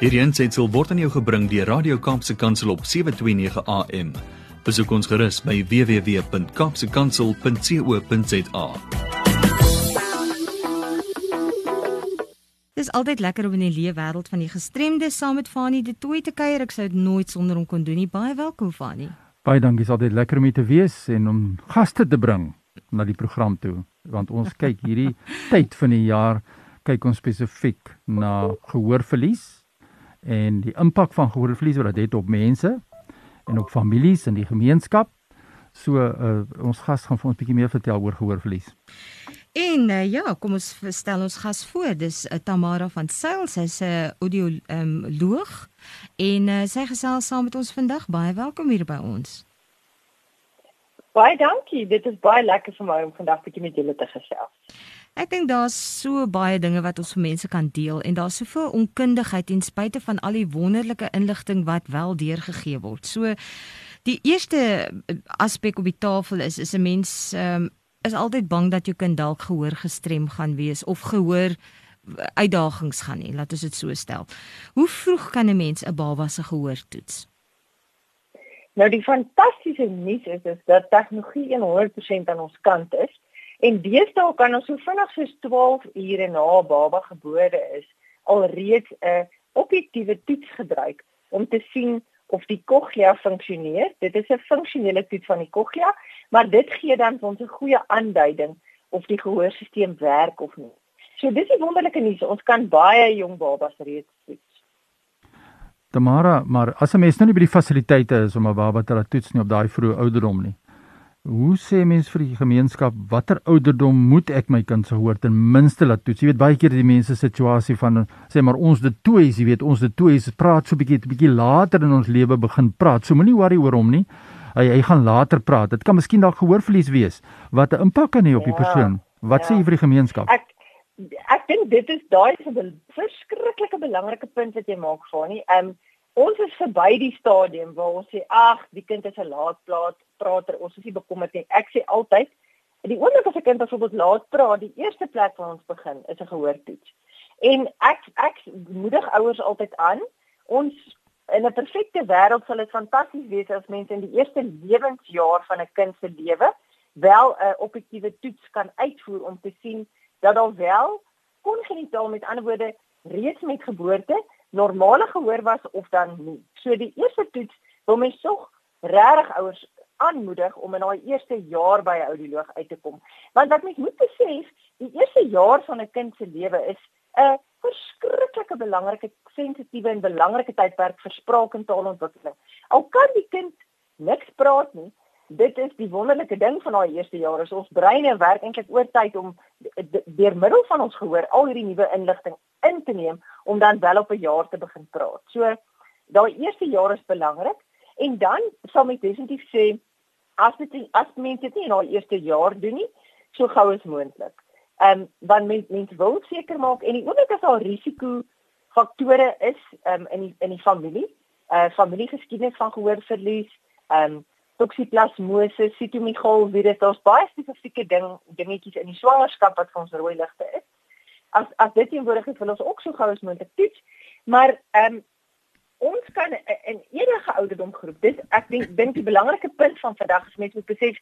Hierdie aanseit word aan jou gebring deur Radio Kaapse Kansel op 7:29 AM. Besoek ons gerus by www.kapsekansel.co.za. Dit is altyd lekker om in die lewe wêreld van die gestremde saam met Fanie de Tooi te kuier. Ek sou dit nooit sonder hom kon doen nie. Baie welkom Fanie. Baie dankie. Dit is altyd lekker om hier te wees en om gaste te bring na die program toe, want ons kyk hierdie tyd van die jaar kyk ons spesifiek na gehoorverlies en die impak van gehoorverlies wat dit het op mense en op families en die gemeenskap. So uh, ons gas gaan vir ons 'n bietjie meer vertel oor gehoorverlies. En uh, ja, kom ons stel ons gas voor. Dis uh, Tamara van Sail. Sy's 'n uh, audioloog en uh, sy gesels saam met ons vandag. Baie welkom hier by ons. Baie dankie. Dit is baie lekker vir my om vandag bietjie met julle te gesels. Ek dink daar's so baie dinge wat ons vir mense kan deel en daar's soveel onkundigheid ten spyte van al die wonderlike inligting wat wel deurgegee word. So die eerste eh, aspek op die tafel is is 'n mens um, is altyd bang dat jou kind dalk gehoor gestrem gaan wees of gehoor uitdagings gaan hê, laat ons dit so stel. Hoe vroeg kan 'n mens 'n baba se gehoor toets? Nou die fantastiese nuus is, is dat tegnologie 100% aan ons kant is. En deesdae kan ons so vinnig soos 12 ure na baba gebore is alreeds 'n objektiewe toets gebruik om te sien of die cochlea funksioneer. Dit is 'n funksionele toets van die cochlea, maar dit gee dan vir ons 'n goeie aanduiding of die gehoorstelsel werk of nie. So dis die wonderlike nuus, ons kan baie jong babas reeds toets. Tamara, maar as 'n mens nou nie by die fasiliteite is om 'n baba te laat toets nie op daai vroeë ouderdom nie. Hoe sê mens vir die gemeenskap watter ouderdom moet ek my kind se hoor ten minste laat toets? Jy weet baie keer die mense situasie van sê maar ons dit toe is, jy weet ons dit toe is, praat so bietjie bietjie later in ons lewe begin praat. So moenie worry oor hom nie. Hy hy gaan later praat. Dit kan miskien dalk gehoorverlies wees wat 'n impak kan hê op die ja, persoon. Wat ja. sê jy vir die gemeenskap? Ek ek dink dit is daai verskriklike belangrike punt wat jy maak, Fani. Ehm um, ons is verby die stadium waar ons sê ag die kind is 'n laat plaat prater ons is nie bekommerd nie. Ek sê altyd die oomblik as 'n kind byvoorbeeld laat praat die eerste plek waar ons begin is 'n gehoortoets. En ek ek moedig ouers altyd aan. Ons in 'n perfekte wêreld sal dit fantasties wees as mense in die eerste lewensjaar van 'n kind se lewe wel 'n objektiewe toets kan uitvoer om te sien dat daar wel kongenitaal met ander woorde reeds met geboorte normale gehoor was of dan nie. So die eerste toets wil mens tog regtig ouers aanmoedig om in daai eerste jaar by 'n audioloog uit te kom. Want wat mens moet besef, die eerste jaar van 'n kind se lewe is 'n verskriklike belangrike sensitiewe en belangrike tydperk vir spraak en taalontwikkeling. Al kan die kind niks praat nie, dit is die wonderlike ding van daai eerste jaar is ons breine werk eintlik oor tyd om deur middel van ons gehoor al hierdie nuwe inligting in te neem om dan wel op 'n jaar te begin praat. So daai eerste jaar is belangrik en dan sal my definitief sê as dit as mense dit nie in daai eerste jaar doen nie, so gou as moontlik. Ehm um, want mense mens wil seker maak en die oomblik as daar risiko faktore is um, in die, in die familie, uh familiegeskiedenis van gehoorverlies, ehm um, toksoplasmose, sitomegaal virus, daar's baie spesifieke ding dingetjies in die swangerskap wat vir ons rooi ligte is. As as dit teenwoordig is, wil ons ook so gou as moontlik toets. Maar ehm um, ons kan in enige ouderdom groep. Dis ek dink dink die belangrike punt van vandag is met moet besef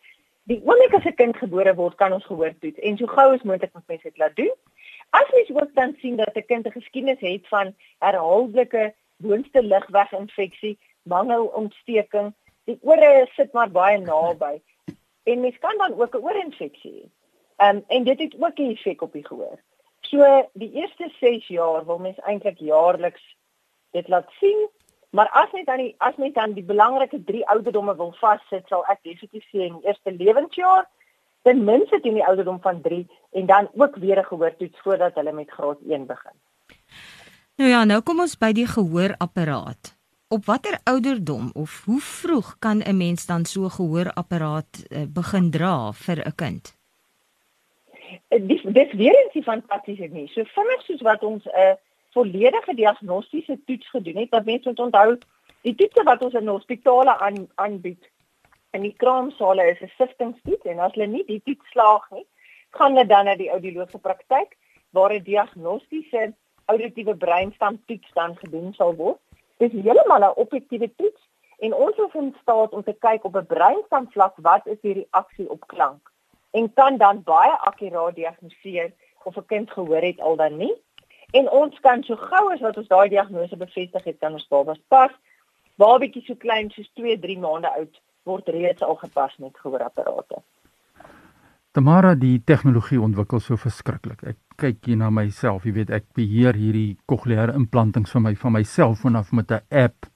die oomblik as 'n kind gebore word, kan ons gehoor toets en so gou as moontlik moet mense dit laat doen. As mens ook dan sien dat 'n kind 'n geskiedenis het van herhaaldelike boonste ligweginfeksie, mangelontsteking die ore sit maar baie naby. En mens kan dan ook 'n oorinfeksie hê. Um, en dit het ook 'n effek op die gehoor. So die eerste 6 jaar wil mens eintlik jaarliks dit laat sien, maar as net dan die as net dan die belangrike 3 ouderdomme wil vassit, sal ek definitief sê in die eerste lewensjaar ten minste teen die ouderdom van 3 en dan ook weer 'n gehoortoets voordat hulle met graad 1 begin. Nou ja, nou kom ons by die gehoorapparaat. Op watter ouderdom of hoe vroeg kan 'n mens dan so gehoorapparaat uh, begin dra vir 'n kind? Eh, dis dis weer eens die fantastiese nie. So vinnig soos wat ons 'n uh, volledige diagnostiese toets gedoen het, dat mense moet onthou die toetse wat ons in hospitale aan aanbied in die kraamsale is 'n siftingstoets en as hulle nie die toets slaag nie, gaan hulle dan na die audiologiese praktyk waar 'n diagnostiese auditiewe breinstam toets dan gedoen sal word. Dis heeltemal 'n objektiewe toets en ons is in staat om te kyk op 'n breinstam vlak wat is die reaksie op klank en kan dan baie akkuraat diagnoseer of 'n kind gehoor het al dan nie. En ons kan so gou as wat ons daai diagnose bevestig het, kan ons babas pas. Babatjie so klein soos 2-3 maande oud word reeds al gepas met gehoorapparate. Tamara, die tegnologie ontwikkel so verskriklik. Ek kyk hier na myself, jy weet ek beheer hierdie kokleaire implantings vir my van my selfoon af met 'n app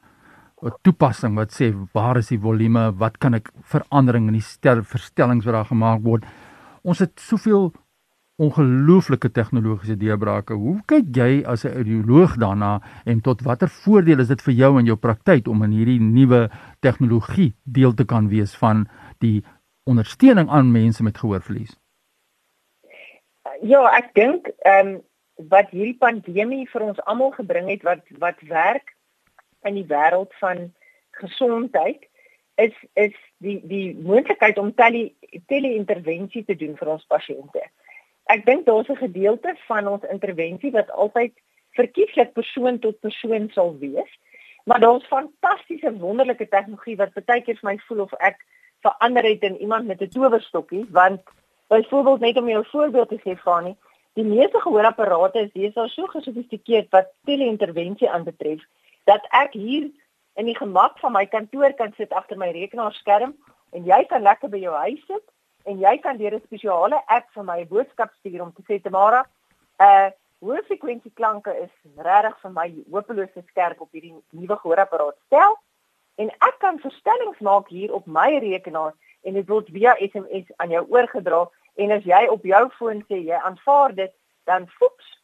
'n toepassing wat sê waar is die volume, wat kan ek verandering in die stel verstellings wat daar gemaak word. Ons het soveel ongelooflike tegnologiese deurbrake. Hoe kyk jy as 'n audioloog daarna en tot watter voordeel is dit vir jou in jou praktyk om in hierdie nuwe tegnologie deel te kan wees van die ondersteuning aan mense met gehoorverlies? Ja, ek dink ehm um, wat hierdie pandemie vir ons almal gebring het wat wat werk in die wêreld van gesondheid is is die die moontlikheid om tele tele-intervensie te doen vir ons pasiënte. Ek dink daar's 'n gedeelte van ons intervensie wat altyd verkieslik persoon tot persoon sal wees, maar daar's fantastiese wonderlike tegnologie wat baie keer vir my voel of ek verander het in iemand met 'n towerstokkie, want byvoorbeeld net om jou 'n voorbeeld te gee van nie, die meeste gehoorapparate is deesdae so gesofistikeerd wat tele-intervensie aanbetref dat ek hier in die gemak van my kantoor kan sit agter my rekenaarskerm en jy kan lekker by jou huis sit en jy kan deur 'n spesiale app vir my boodskap stuur om te sê Tamara, uh hoë frekwensie klanke is regtig vir my hopeloos skerp op hierdie nuwe gehoorapparaat stel en ek kan verstellings maak hier op my rekenaar en dit word via SMS aan jou oorgedra en as jy op jou foon sê jy aanvaar dit dan foeps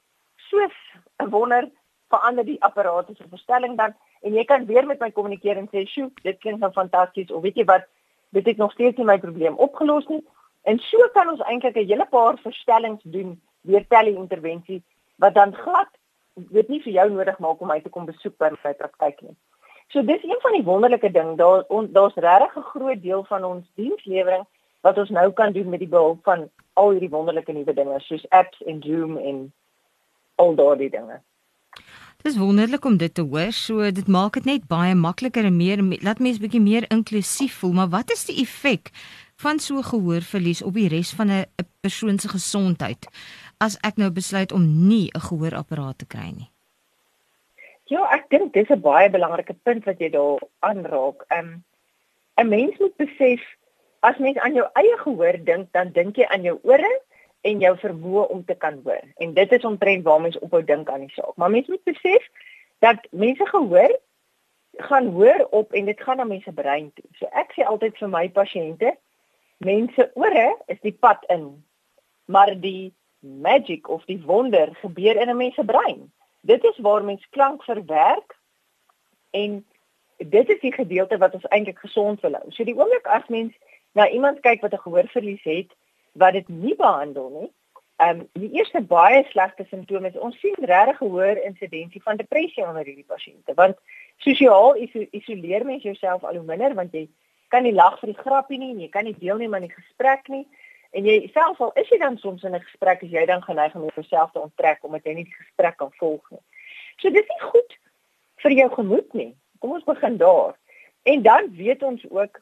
soos 'n wonder verander die apparate se verstelling dan en jy kan weer met my kommunikeer en sê, "Sjoe, dit klink nou fantasties." Of weet jy wat, dit het nog steeds nie my probleem opgelos nie. En so kan ons eintlik 'n hele paar verstellings doen deur tele-intervensie wat dan glad dit nie vir jou nodig maak om my te kom besoek by my praktyk nie. So dis een van die wonderlike ding, daar daar's regtig 'n groot deel van ons dienslewering wat ons nou kan doen met die behulp van al hierdie wonderlike nuwe dinge soos apps en Zoom en al daardie dinge. Dis wonderlik om dit te hoor. So dit maak dit net baie makliker en meer laat mense bietjie meer inklusief voel. Maar wat is die effek van so gehoorverlies op die res van 'n persoon se gesondheid as ek nou besluit om nie 'n gehoorapparaat te kry nie? Ja, ek dink dis 'n baie belangrike punt wat jy daar aanraak. Um 'n mens moet besef as mens aan jou eie gehoor dink, dan dink jy aan jou ore en jou vermoë om te kan hoor. En dit is omtrent waar mense ophou dink aan die saak. Maar mense moet besef dat mense gehoor gaan hoor op en dit gaan na mense brein toe. So ek sê altyd vir my pasiënte, mense ore is die pad in. Maar die magic of die wonder gebeur in 'n mens se brein. Dit is waar mens klank verwerk en dit is die gedeelte wat ons eintlik gesond wil hou. So die oomblik as mens na iemand kyk wat 'n gehoorverlies het, wat dit nie behandel nie. Ehm um, die eerste baie slegte simptome is ons sien regtig hoër insidensie van depressie onder hierdie pasiënte want sosiaal iso isoleer mens jouself al hoe minder want jy kan nie lag vir die grappie nie en jy kan nie deelneem aan die gesprek nie en jy selfs al is jy dan soms in 'n gesprek as jy dan geneig om jouself te onttrek omdat jy nie die gesprek kan volg nie. So dis nie goed vir jou gemoed nie. Kom ons begin daar. En dan weet ons ook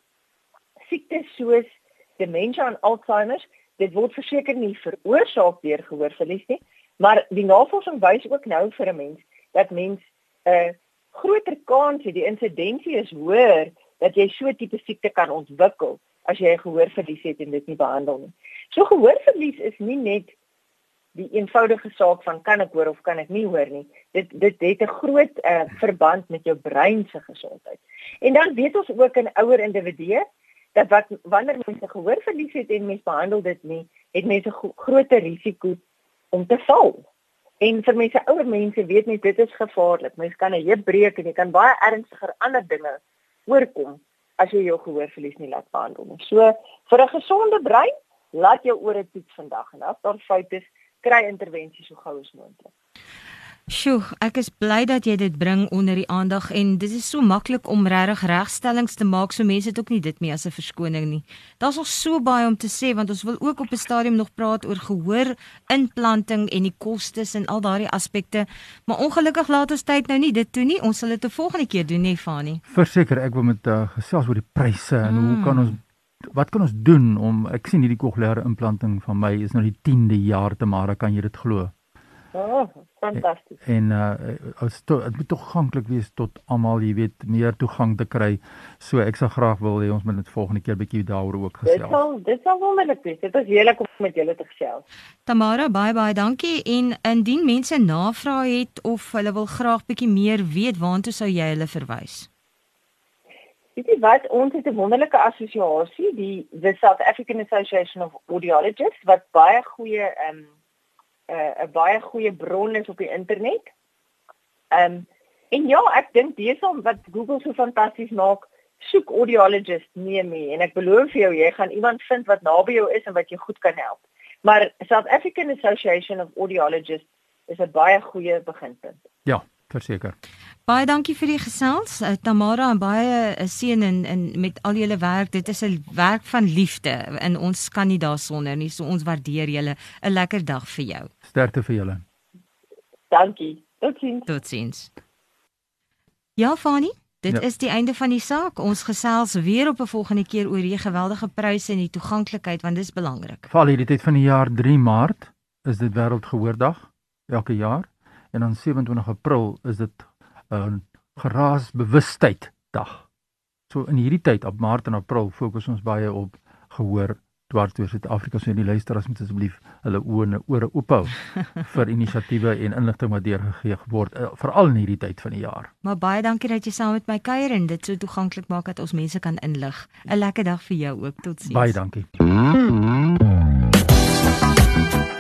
siektes soos demensie en Alzheimer dit word verseker nie veroorsaak deur gehoorverlies nie, maar die navorsing wys ook nou vir 'n mens dat mens 'n uh, groter kans het, die insidensie is hoër dat jy so 'n tipe siekte kan ontwikkel as jy gehoorverlies het en dit nie behandel nie. So gehoorverlies is nie net die eenvoudige saak van kan ek hoor of kan ek nie hoor nie. Dit dit het 'n groot uh, verband met jou brein se gesondheid. En dan weet ons ook in ouer individue dat wat wanneer mense gehoor verlies het en mense behandel dit nie, het mense groter risiko om te val. En vir mense ouer mense weet net dit is gevaarlik. Mens kan 'n heup breek en jy kan baie ernstiger ander dinge oorkom as jy jou gehoor verlies nie laat behandel nie. So vir 'n gesonde brein, laat jou ore toets vandag en as daar foute is, kry intervensie so gou as moontlik. Sjoe, ek is bly dat jy dit bring onder die aandag en dit is so maklik om regtig regstellings te maak so mense het ook nie dit meer as 'n verskoning nie. Daar's al so baie om te sê want ons wil ook op 'n stadium nog praat oor gehoor, implanting en die kostes en al daardie aspekte, maar ongelukkig laat ons tyd nou nie dit toe nie. Ons sal dit 'n volgende keer doen, nee Fani. Verseker, ek wil met uh, gesels oor die pryse en mm. hoe kan ons wat kan ons doen om ek sien hierdie kokleaire implanting van my is nou die 10de jaar te maar kan jy dit glo? Oh, fantasties. En uh as dit moet toeganklik wees tot almal, jy weet, meer toegang te kry. So ek sal graag wil hê ons moet dit volgende keer bietjie daaroor ook gesels. Dit sal dit sal wonderlik wees. Dit is heerlik om met julle te gesels. Tamara, baie baie dankie en indien mense navrae het of hulle wil graag bietjie meer weet, waartoe sou jy hulle verwys? Dit is wat ons het 'n wonderlike assosiasie, die the South African Association of Audiologists wat baie goeie ehm um, uh, 'n baie goeie bron is op die internet. Ehm um, en ja, ek dink dis om wat Google so fantasties maak, soek audiologist near me en ek beloof vir jou jy gaan iemand vind wat naby jou is en wat jou goed kan help. Maar South African Association of Audiologists is 'n baie goeie beginpunt. Ja, verseker. Baie dankie vir die gesels. Uh, Tamara en baie uh, seën in in met al julle werk. Dit is 'n werk van liefde en ons kan nie daarsonder nie. So ons waardeer julle. 'n Lekker dag vir jou. Sterkte vir julle. Dankie. Totsiens. Totsiens. Ja, Fani, dit ja. is die einde van die saak. Ons gesels weer op 'n volgende keer oor hierdie geweldige pryse en die toeganklikheid want dit is belangrik. Val hierdie tyd van die jaar 3 Maart is dit wêreldgehoordag elke jaar en dan 27 April is dit 'n geraasbewustheid dag. So in hierdie tyd op Maart en April fokus ons baie op gehoor dwars deur Suid-Afrika so die luisteraars moet asseblief hulle oë en ore oop hou vir inisiatiewe en inligting wat deurgegee word eh, veral in hierdie tyd van die jaar. Maar baie dankie dat jy saam met my kuier en dit so toeganklik maak dat ons mense kan inlig. 'n Lekker dag vir jou ook. Totsiens. Baie dankie.